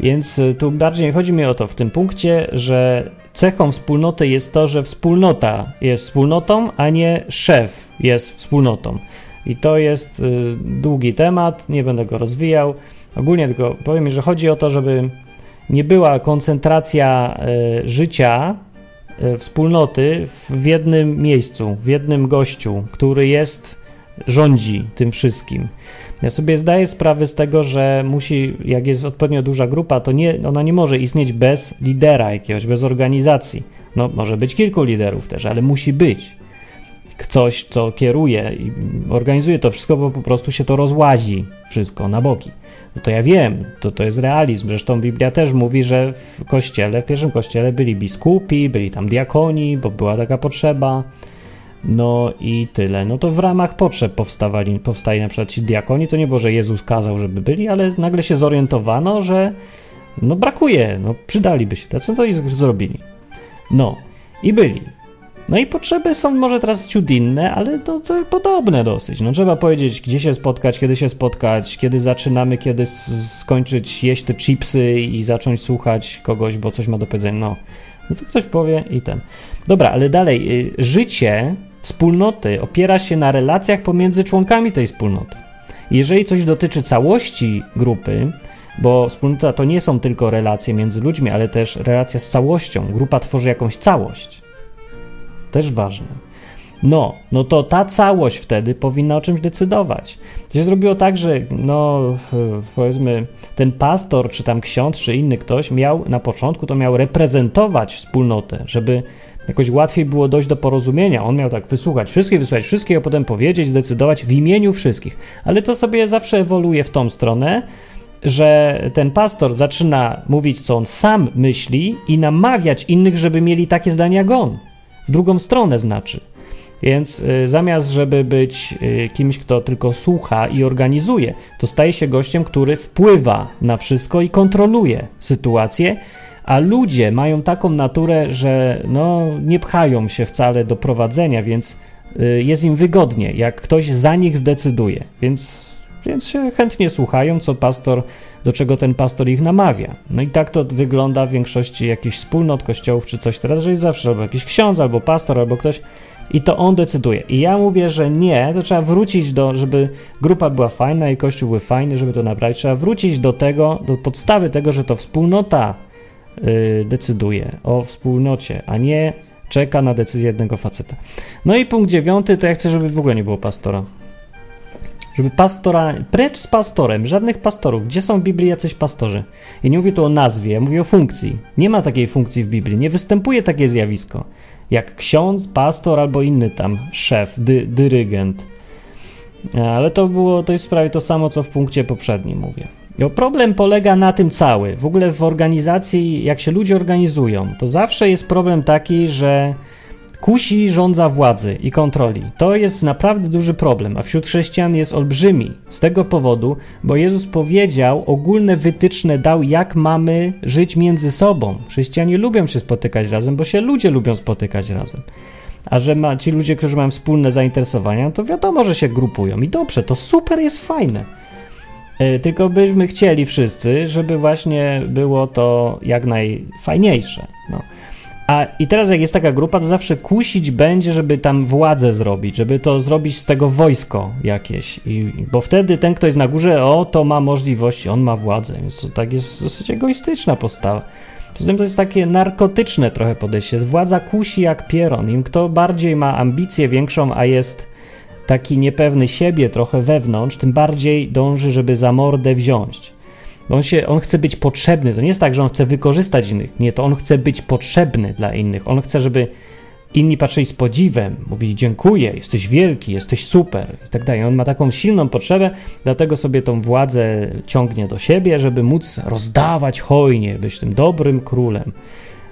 Więc y, tu bardziej chodzi mi o to w tym punkcie, że cechą wspólnoty jest to, że wspólnota jest wspólnotą, a nie szef jest wspólnotą. I to jest y, długi temat, nie będę go rozwijał. Ogólnie tylko powiem, że chodzi o to, żeby nie była koncentracja y, życia wspólnoty w jednym miejscu, w jednym gościu, który jest, rządzi tym wszystkim. Ja sobie zdaję sprawę z tego, że musi, jak jest odpowiednio duża grupa, to nie, ona nie może istnieć bez lidera jakiegoś, bez organizacji. No, może być kilku liderów też, ale musi być. ktoś, co kieruje i organizuje to wszystko, bo po prostu się to rozłazi wszystko na boki. No to ja wiem, to, to jest realizm. Zresztą Biblia też mówi, że w kościele, w pierwszym kościele byli biskupi, byli tam diakoni, bo była taka potrzeba. No i tyle. No to w ramach potrzeb powstawali, powstali na przykład ci diakoni. To nie było, że Jezus kazał, żeby byli, ale nagle się zorientowano, że no brakuje, no przydaliby się no to i zrobili. No i byli. No i potrzeby są może teraz ciut inne, ale to, podobne dosyć. No trzeba powiedzieć, gdzie się spotkać, kiedy się spotkać, kiedy zaczynamy, kiedy skończyć jeść te chipsy i zacząć słuchać kogoś, bo coś ma do powiedzenia. No, no to ktoś powie i ten. Dobra, ale dalej. Y, życie wspólnoty opiera się na relacjach pomiędzy członkami tej wspólnoty. Jeżeli coś dotyczy całości grupy, bo wspólnota to nie są tylko relacje między ludźmi, ale też relacja z całością. Grupa tworzy jakąś całość. Też ważne. No, no to ta całość wtedy powinna o czymś decydować. To się zrobiło tak, że no powiedzmy ten pastor, czy tam ksiądz, czy inny ktoś miał na początku to miał reprezentować wspólnotę, żeby jakoś łatwiej było dojść do porozumienia. On miał tak wysłuchać wszystkich, wysłuchać wszystkich, a potem powiedzieć, zdecydować w imieniu wszystkich. Ale to sobie zawsze ewoluuje w tą stronę, że ten pastor zaczyna mówić, co on sam myśli i namawiać innych, żeby mieli takie zdania jak on. W drugą stronę znaczy. Więc y, zamiast, żeby być y, kimś, kto tylko słucha i organizuje, to staje się gościem, który wpływa na wszystko i kontroluje sytuację, a ludzie mają taką naturę, że no, nie pchają się wcale do prowadzenia, więc y, jest im wygodnie, jak ktoś za nich zdecyduje. Więc, więc się chętnie słuchają, co pastor, do czego ten pastor ich namawia. No i tak to wygląda w większości jakichś wspólnot, kościołów czy coś teraz, że jest zawsze albo jakiś ksiądz, albo pastor, albo ktoś i to on decyduje. I ja mówię, że nie, to trzeba wrócić do, żeby grupa była fajna i kościół był fajny, żeby to naprawić, trzeba wrócić do tego, do podstawy tego, że to wspólnota decyduje o wspólnocie, a nie czeka na decyzję jednego faceta. No i punkt dziewiąty, to ja chcę, żeby w ogóle nie było pastora. Żeby pastora, precz z pastorem, żadnych pastorów. Gdzie są w Biblii jacyś pastorzy? I nie mówię tu o nazwie, ja mówię o funkcji. Nie ma takiej funkcji w Biblii, nie występuje takie zjawisko jak ksiądz, pastor albo inny tam szef, dy, dyrygent. Ale to było, to jest prawie to samo, co w punkcie poprzednim mówię. No, problem polega na tym cały. W ogóle w organizacji, jak się ludzie organizują, to zawsze jest problem taki, że kusi rządza władzy i kontroli. To jest naprawdę duży problem, a wśród chrześcijan jest olbrzymi. Z tego powodu, bo Jezus powiedział, ogólne wytyczne dał, jak mamy żyć między sobą. Chrześcijanie lubią się spotykać razem, bo się ludzie lubią spotykać razem. A że ma, ci ludzie, którzy mają wspólne zainteresowania, to wiadomo, że się grupują. I dobrze, to super jest fajne. Yy, tylko byśmy chcieli wszyscy, żeby właśnie było to jak najfajniejsze. No. A i teraz jak jest taka grupa, to zawsze kusić będzie, żeby tam władzę zrobić, żeby to zrobić z tego wojsko jakieś. I, bo wtedy ten, kto jest na górze, o, to ma możliwości, on ma władzę. Więc to tak jest dosyć egoistyczna postawa. Poza tym to jest takie narkotyczne trochę podejście. Władza kusi jak pieron. Im kto bardziej ma ambicję większą, a jest taki niepewny siebie trochę wewnątrz, tym bardziej dąży, żeby za mordę wziąć. On, się, on chce być potrzebny. To nie jest tak, że on chce wykorzystać innych. Nie, to on chce być potrzebny dla innych. On chce, żeby inni patrzyli z podziwem, mówili dziękuję, jesteś wielki, jesteś super i tak dalej. On ma taką silną potrzebę, dlatego sobie tą władzę ciągnie do siebie, żeby móc rozdawać hojnie, być tym dobrym królem.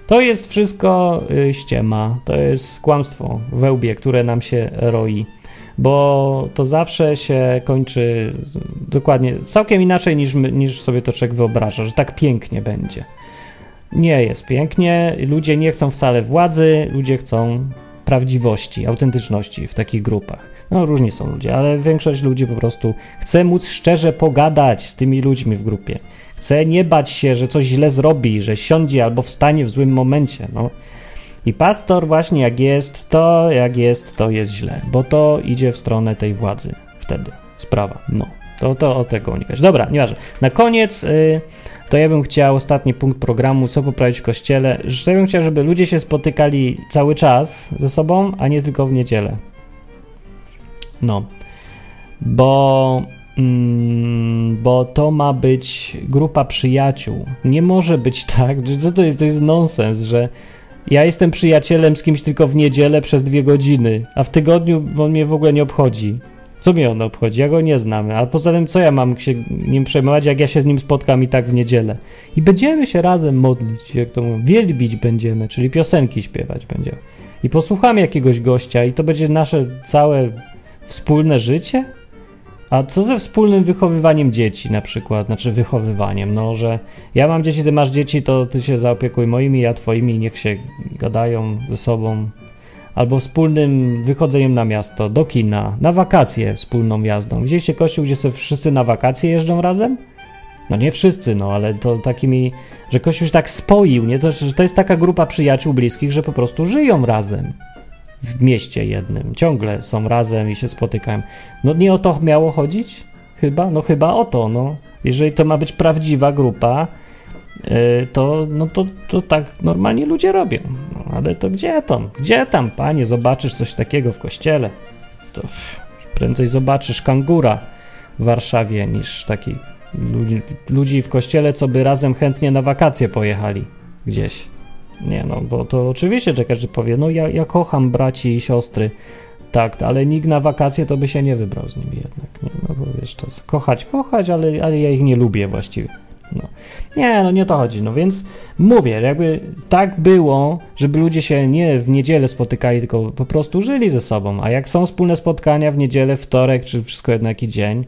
To jest wszystko y, ściema, to jest kłamstwo wełbie, które nam się roi bo to zawsze się kończy dokładnie całkiem inaczej niż, niż sobie to człowiek wyobraża, że tak pięknie będzie. Nie jest pięknie, ludzie nie chcą wcale władzy, ludzie chcą prawdziwości, autentyczności w takich grupach. No, różni są ludzie, ale większość ludzi po prostu chce móc szczerze pogadać z tymi ludźmi w grupie. Chce nie bać się, że coś źle zrobi, że siądzie albo wstanie w złym momencie. No, i pastor właśnie jak jest, to jak jest, to jest źle, bo to idzie w stronę tej władzy wtedy. Sprawa. No. To, to o tego unikać. Dobra, nieważne. Na koniec yy, to ja bym chciał ostatni punkt programu, co poprawić w kościele. Że ja bym chciał, żeby ludzie się spotykali cały czas ze sobą, a nie tylko w niedzielę. No. Bo mm, bo to ma być grupa przyjaciół. Nie może być tak, że to jest, to jest nonsens, że Ja jestem przyjacielem z kimś tylko w niedzielę przez dwie godziny, a w tygodniu on mnie w ogóle nie obchodzi. Co mnie on obchodzi? Ja go nie znam. A poza tym, co ja mam się nim przejmować, jak ja się z nim spotkam i tak w niedzielę? I będziemy się razem modlić, jak to mówią, wielbić będziemy, czyli piosenki śpiewać będziemy. I posłuchamy jakiegoś gościa i to będzie nasze całe wspólne życie? A co ze wspólnym wychowywaniem dzieci na przykład, znaczy wychowywaniem, no, że ja mam dzieci, ty masz dzieci, to ty się zaopiekuj moimi, ja twoimi, niech się gadają ze sobą. Albo wspólnym wychodzeniem na miasto, do kina, na wakacje wspólną jazdą. Widzieliście kościół, gdzie sobie wszyscy na wakacje jeżdżą razem? No nie wszyscy, no ale to takimi, że kościół się tak spoił, nie? To, że to jest taka grupa przyjaciół bliskich, że po prostu żyją razem w mieście jednym. Ciągle są razem i się spotykają. No nie o to miało chodzić? Chyba? No chyba o to, no. Jeżeli to ma być prawdziwa grupa, yy, to, no to, to tak normalnie ludzie robią. No, ale to gdzie tam? Gdzie tam, panie? Zobaczysz coś takiego w kościele? To prędzej zobaczysz kangura w Warszawie niż taki ludzi, ludzi w kościele, co by razem chętnie na wakacje pojechali gdzieś. Nie no, bo to oczywiście, że każdy powie, no ja, ja kocham braci i siostry, tak, ale nikt na wakacje to by się nie wybrał z nimi jednak, nie, no bo wiesz, to kochać, kochać, ale, ale ja ich nie lubię właściwie. No. Nie, no nie to chodzi. No więc mówię, jakby tak było, żeby ludzie się nie w niedzielę spotykali, tylko po prostu żyli ze sobą. A jak są wspólne spotkania w niedzielę, wtorek, czy wszystko jedno jaki dzień,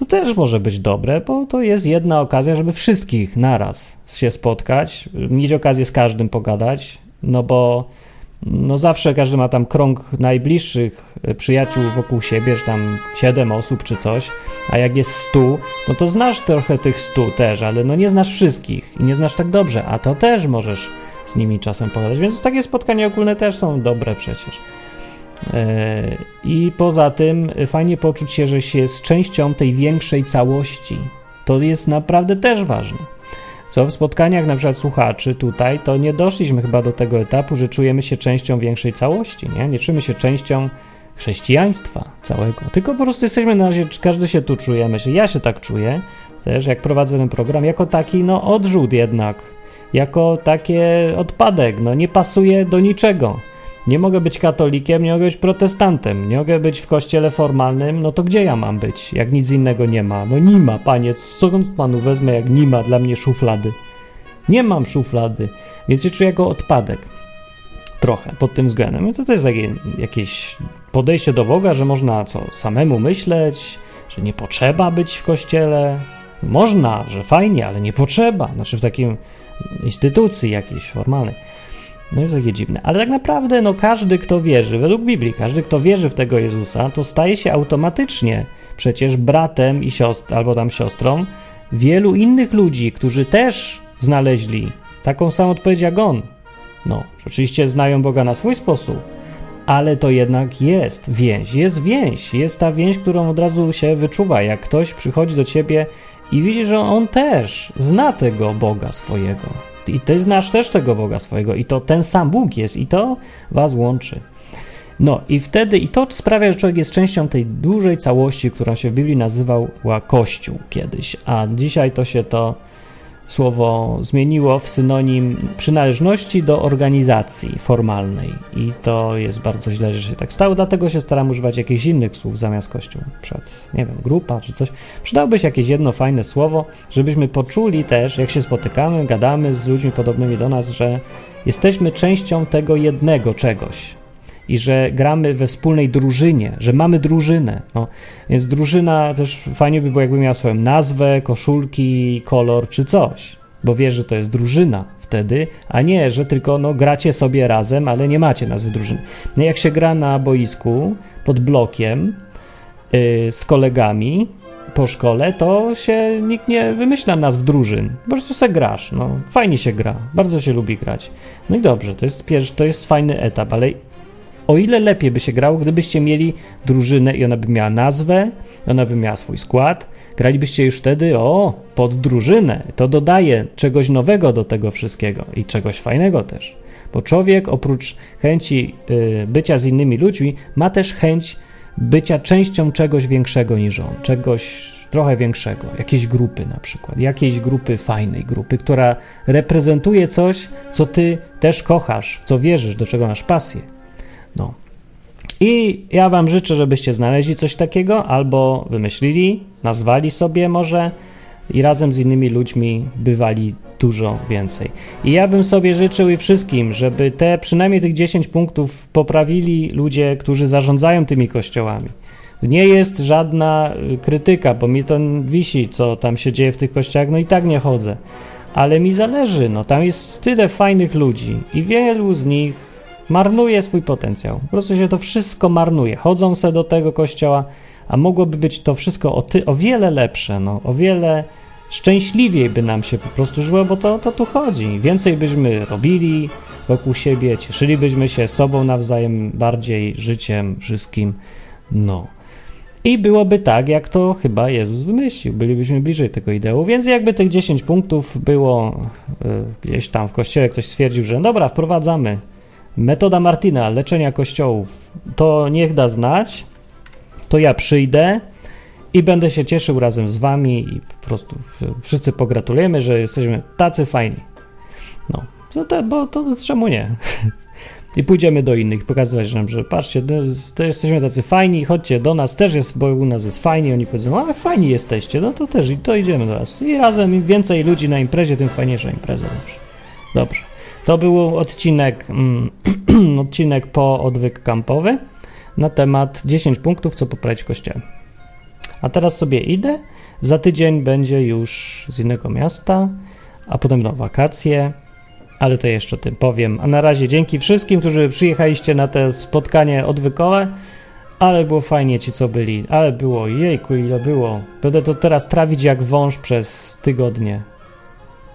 to też może być dobre, bo to jest jedna okazja, żeby wszystkich naraz się spotkać, mieć okazję z każdym pogadać, no bo no zawsze każdy ma tam krąg najbliższych przyjaciół wokół siebie, że tam siedem osób czy coś, a jak jest stu, no to znasz trochę tych stu też, ale no nie znasz wszystkich i nie znasz tak dobrze, a to też możesz z nimi czasem pogadać, więc takie spotkania ogólne też są dobre przecież. E, I poza tym fajnie poczuć się, że się jest częścią tej większej całości. To jest naprawdę też ważne. Co w spotkaniach na przykład słuchaczy tutaj, to nie doszliśmy chyba do tego etapu, że czujemy się częścią większej całości, nie? Nie czujemy się częścią chrześcijaństwa całego, tylko po prostu jesteśmy na razie, każdy się tu czuje, myślę, ja się tak czuję też, jak prowadzę ten program, jako taki, no, odrzut jednak, jako takie odpadek, no, nie pasuje do niczego. Nie mogę być katolikiem, nie mogę być protestantem, nie mogę być w kościele formalnym, no to gdzie ja mam być, jak nic innego nie ma? No nie ma, panie, co panu wezmę, jak nie ma dla mnie szuflady? Nie mam szuflady, więc się czuję jako odpadek. Trochę pod tym względem. No to, to jest jakieś podejście do Boga, że można co, samemu myśleć, że nie potrzeba być w kościele. Można, że fajnie, ale nie potrzeba. Znaczy w takiej instytucji jakiejś formalnej. No jest takie dziwne. Ale tak naprawdę, no każdy, kto wierzy, według Biblii, każdy, kto wierzy w tego Jezusa, to staje się automatycznie przecież bratem i siostrą, albo tam siostrą wielu innych ludzi, którzy też znaleźli taką samą odpowiedź jak on. No, oczywiście znają Boga na swój sposób, ale to jednak jest więź, jest więź, jest ta więź, którą od razu się wyczuwa, jak ktoś przychodzi do ciebie i widzi, że on też zna tego Boga swojego i ty znasz też tego Boga swojego, i to ten sam Bóg jest, i to was łączy. No i wtedy, i to sprawia, że człowiek jest częścią tej dużej całości, która się w Biblii nazywała Kościół kiedyś, a dzisiaj to się to słowo zmieniło w synonim przynależności do organizacji formalnej. I to jest bardzo źle, że się tak stało, dlatego się staram używać jakichś innych słów zamiast kościół. Przed, nie wiem, grupa czy coś. Przydałoby się jakieś jedno fajne słowo, żebyśmy poczuli też, jak się spotykamy, gadamy z ludźmi podobnymi do nas, że jesteśmy częścią tego jednego czegoś i że gramy we wspólnej drużynie, że mamy drużynę. No, więc drużyna też fajnie by było, jakby miała swoją nazwę, koszulki, kolor czy coś, bo wiesz, że to jest drużyna wtedy, a nie, że tylko no, gracie sobie razem, ale nie macie nazwy drużyny. No, jak się gra na boisku pod blokiem yy, z kolegami, po szkole, to się nikt nie wymyśla nazw drużyn. Po prostu se grasz. No, fajnie się gra. Bardzo się lubi grać. No i dobrze, to jest pierwszy, to jest fajny etap, ale o ile lepiej by się grało, gdybyście mieli drużynę i ona by miała nazwę, ona by miała swój skład, gralibyście już wtedy o, pod drużynę. To dodaje czegoś nowego do tego wszystkiego i czegoś fajnego też. Bo człowiek oprócz chęci y, bycia z innymi ludźmi, ma też chęć bycia częścią czegoś większego niż on, czegoś trochę większego, jakiejś grupy na przykład, jakiejś grupy fajnej grupy, która reprezentuje coś, co ty też kochasz, w co wierzysz, do czego masz pasję. No. I ja wam życzę, żebyście znaleźli coś takiego, albo wymyślili, nazwali sobie może i razem z innymi ludźmi bywali dużo więcej. I ja bym sobie życzył i wszystkim, żeby te przynajmniej tych 10 punktów poprawili ludzie, którzy zarządzają tymi kościołami. Nie jest żadna y, krytyka, bo mi to wisi, co tam się dzieje w tych kościołach, no i tak nie chodzę. Ale mi zależy, no tam jest tyle fajnych ludzi i wielu z nich marnuje swój potencjał. Po prostu się to wszystko marnuje. Chodzą se do tego kościoła, a mogłoby być to wszystko o, ty, o wiele lepsze, no, o wiele szczęśliwiej by nam się po prostu żyło, bo to, to tu chodzi. Więcej byśmy robili wokół siebie, cieszylibyśmy się sobą nawzajem, bardziej życiem, wszystkim. No. I byłoby tak, jak to chyba Jezus wymyślił. Bylibyśmy bliżej tego ideału. Więc jakby tych 10 punktów było y, gdzieś tam w kościele, ktoś stwierdził, że dobra, wprowadzamy. Metoda Martina, leczenia kościołów, to niech da znać. To ja przyjdę i będę się cieszył razem z wami i po prostu wszyscy pogratulujemy, że jesteśmy tacy fajni. No, to, to, bo to czemu nie? *laughs* I pójdziemy do innych, pokazywać nam, że patrzcie, to jesteśmy tacy fajni, chodźcie do nas, też jest, bo u nas jest fajnie. Oni powiedzą, a fajni jesteście, no to też i to idziemy do nas. I razem im więcej ludzi na imprezie, tym fajniejsza impreza. Dobrze. Dobrze. To był odcinek, mm, *clears throat* odcinek po odwyk kampowy na temat 10 punktów, co poprawić kościele. A teraz sobie idę. Za tydzień będzie już z innego miasta, a potem na wakacje, ale to jeszcze tym powiem. A na razie dzięki wszystkim, którzy przyjechaliście na te spotkanie odwykowe, ale było fajnie ci, co byli. Ale było, jejku, ile było. Będę to teraz trawić jak wąż przez tygodnie.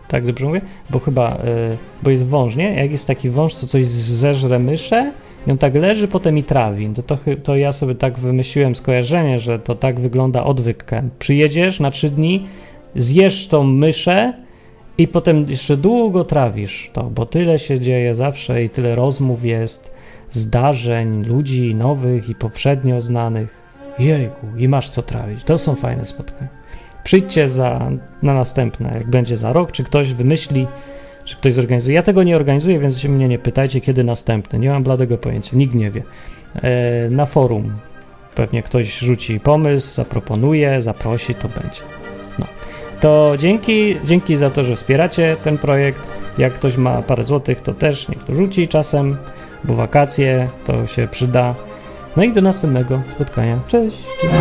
Tak dobrze mówię? Bo chyba, yy, bo jest wąż, nie? Jak jest taki wąż, co coś zeżre myszę, i on tak leży, potem i trawi. To, to, to ja sobie tak wymyśliłem skojarzenie, że to tak wygląda odwykiem. Przyjedziesz na trzy dni, zjesz tą myszę i potem jeszcze długo trawisz to, bo tyle się dzieje zawsze i tyle rozmów jest, zdarzeń, ludzi nowych i poprzednio znanych. Jejku, i masz co trawić. To są fajne spotkania. Przyjdźcie za, na następne, jak będzie za rok, czy ktoś wymyśli czy ktoś zorganizuje. Ja tego nie organizuję, więc się mnie nie pytajcie, kiedy następny. Nie mam bladego pojęcia, nikt nie wie. E, na forum pewnie ktoś rzuci pomysł, zaproponuje, zaprosi, to będzie. No. To dzięki, dzięki za to, że wspieracie ten projekt. Jak ktoś ma parę złotych, to też niech to rzuci czasem, bo wakacje to się przyda. No i do następnego spotkania. Cześć! cześć.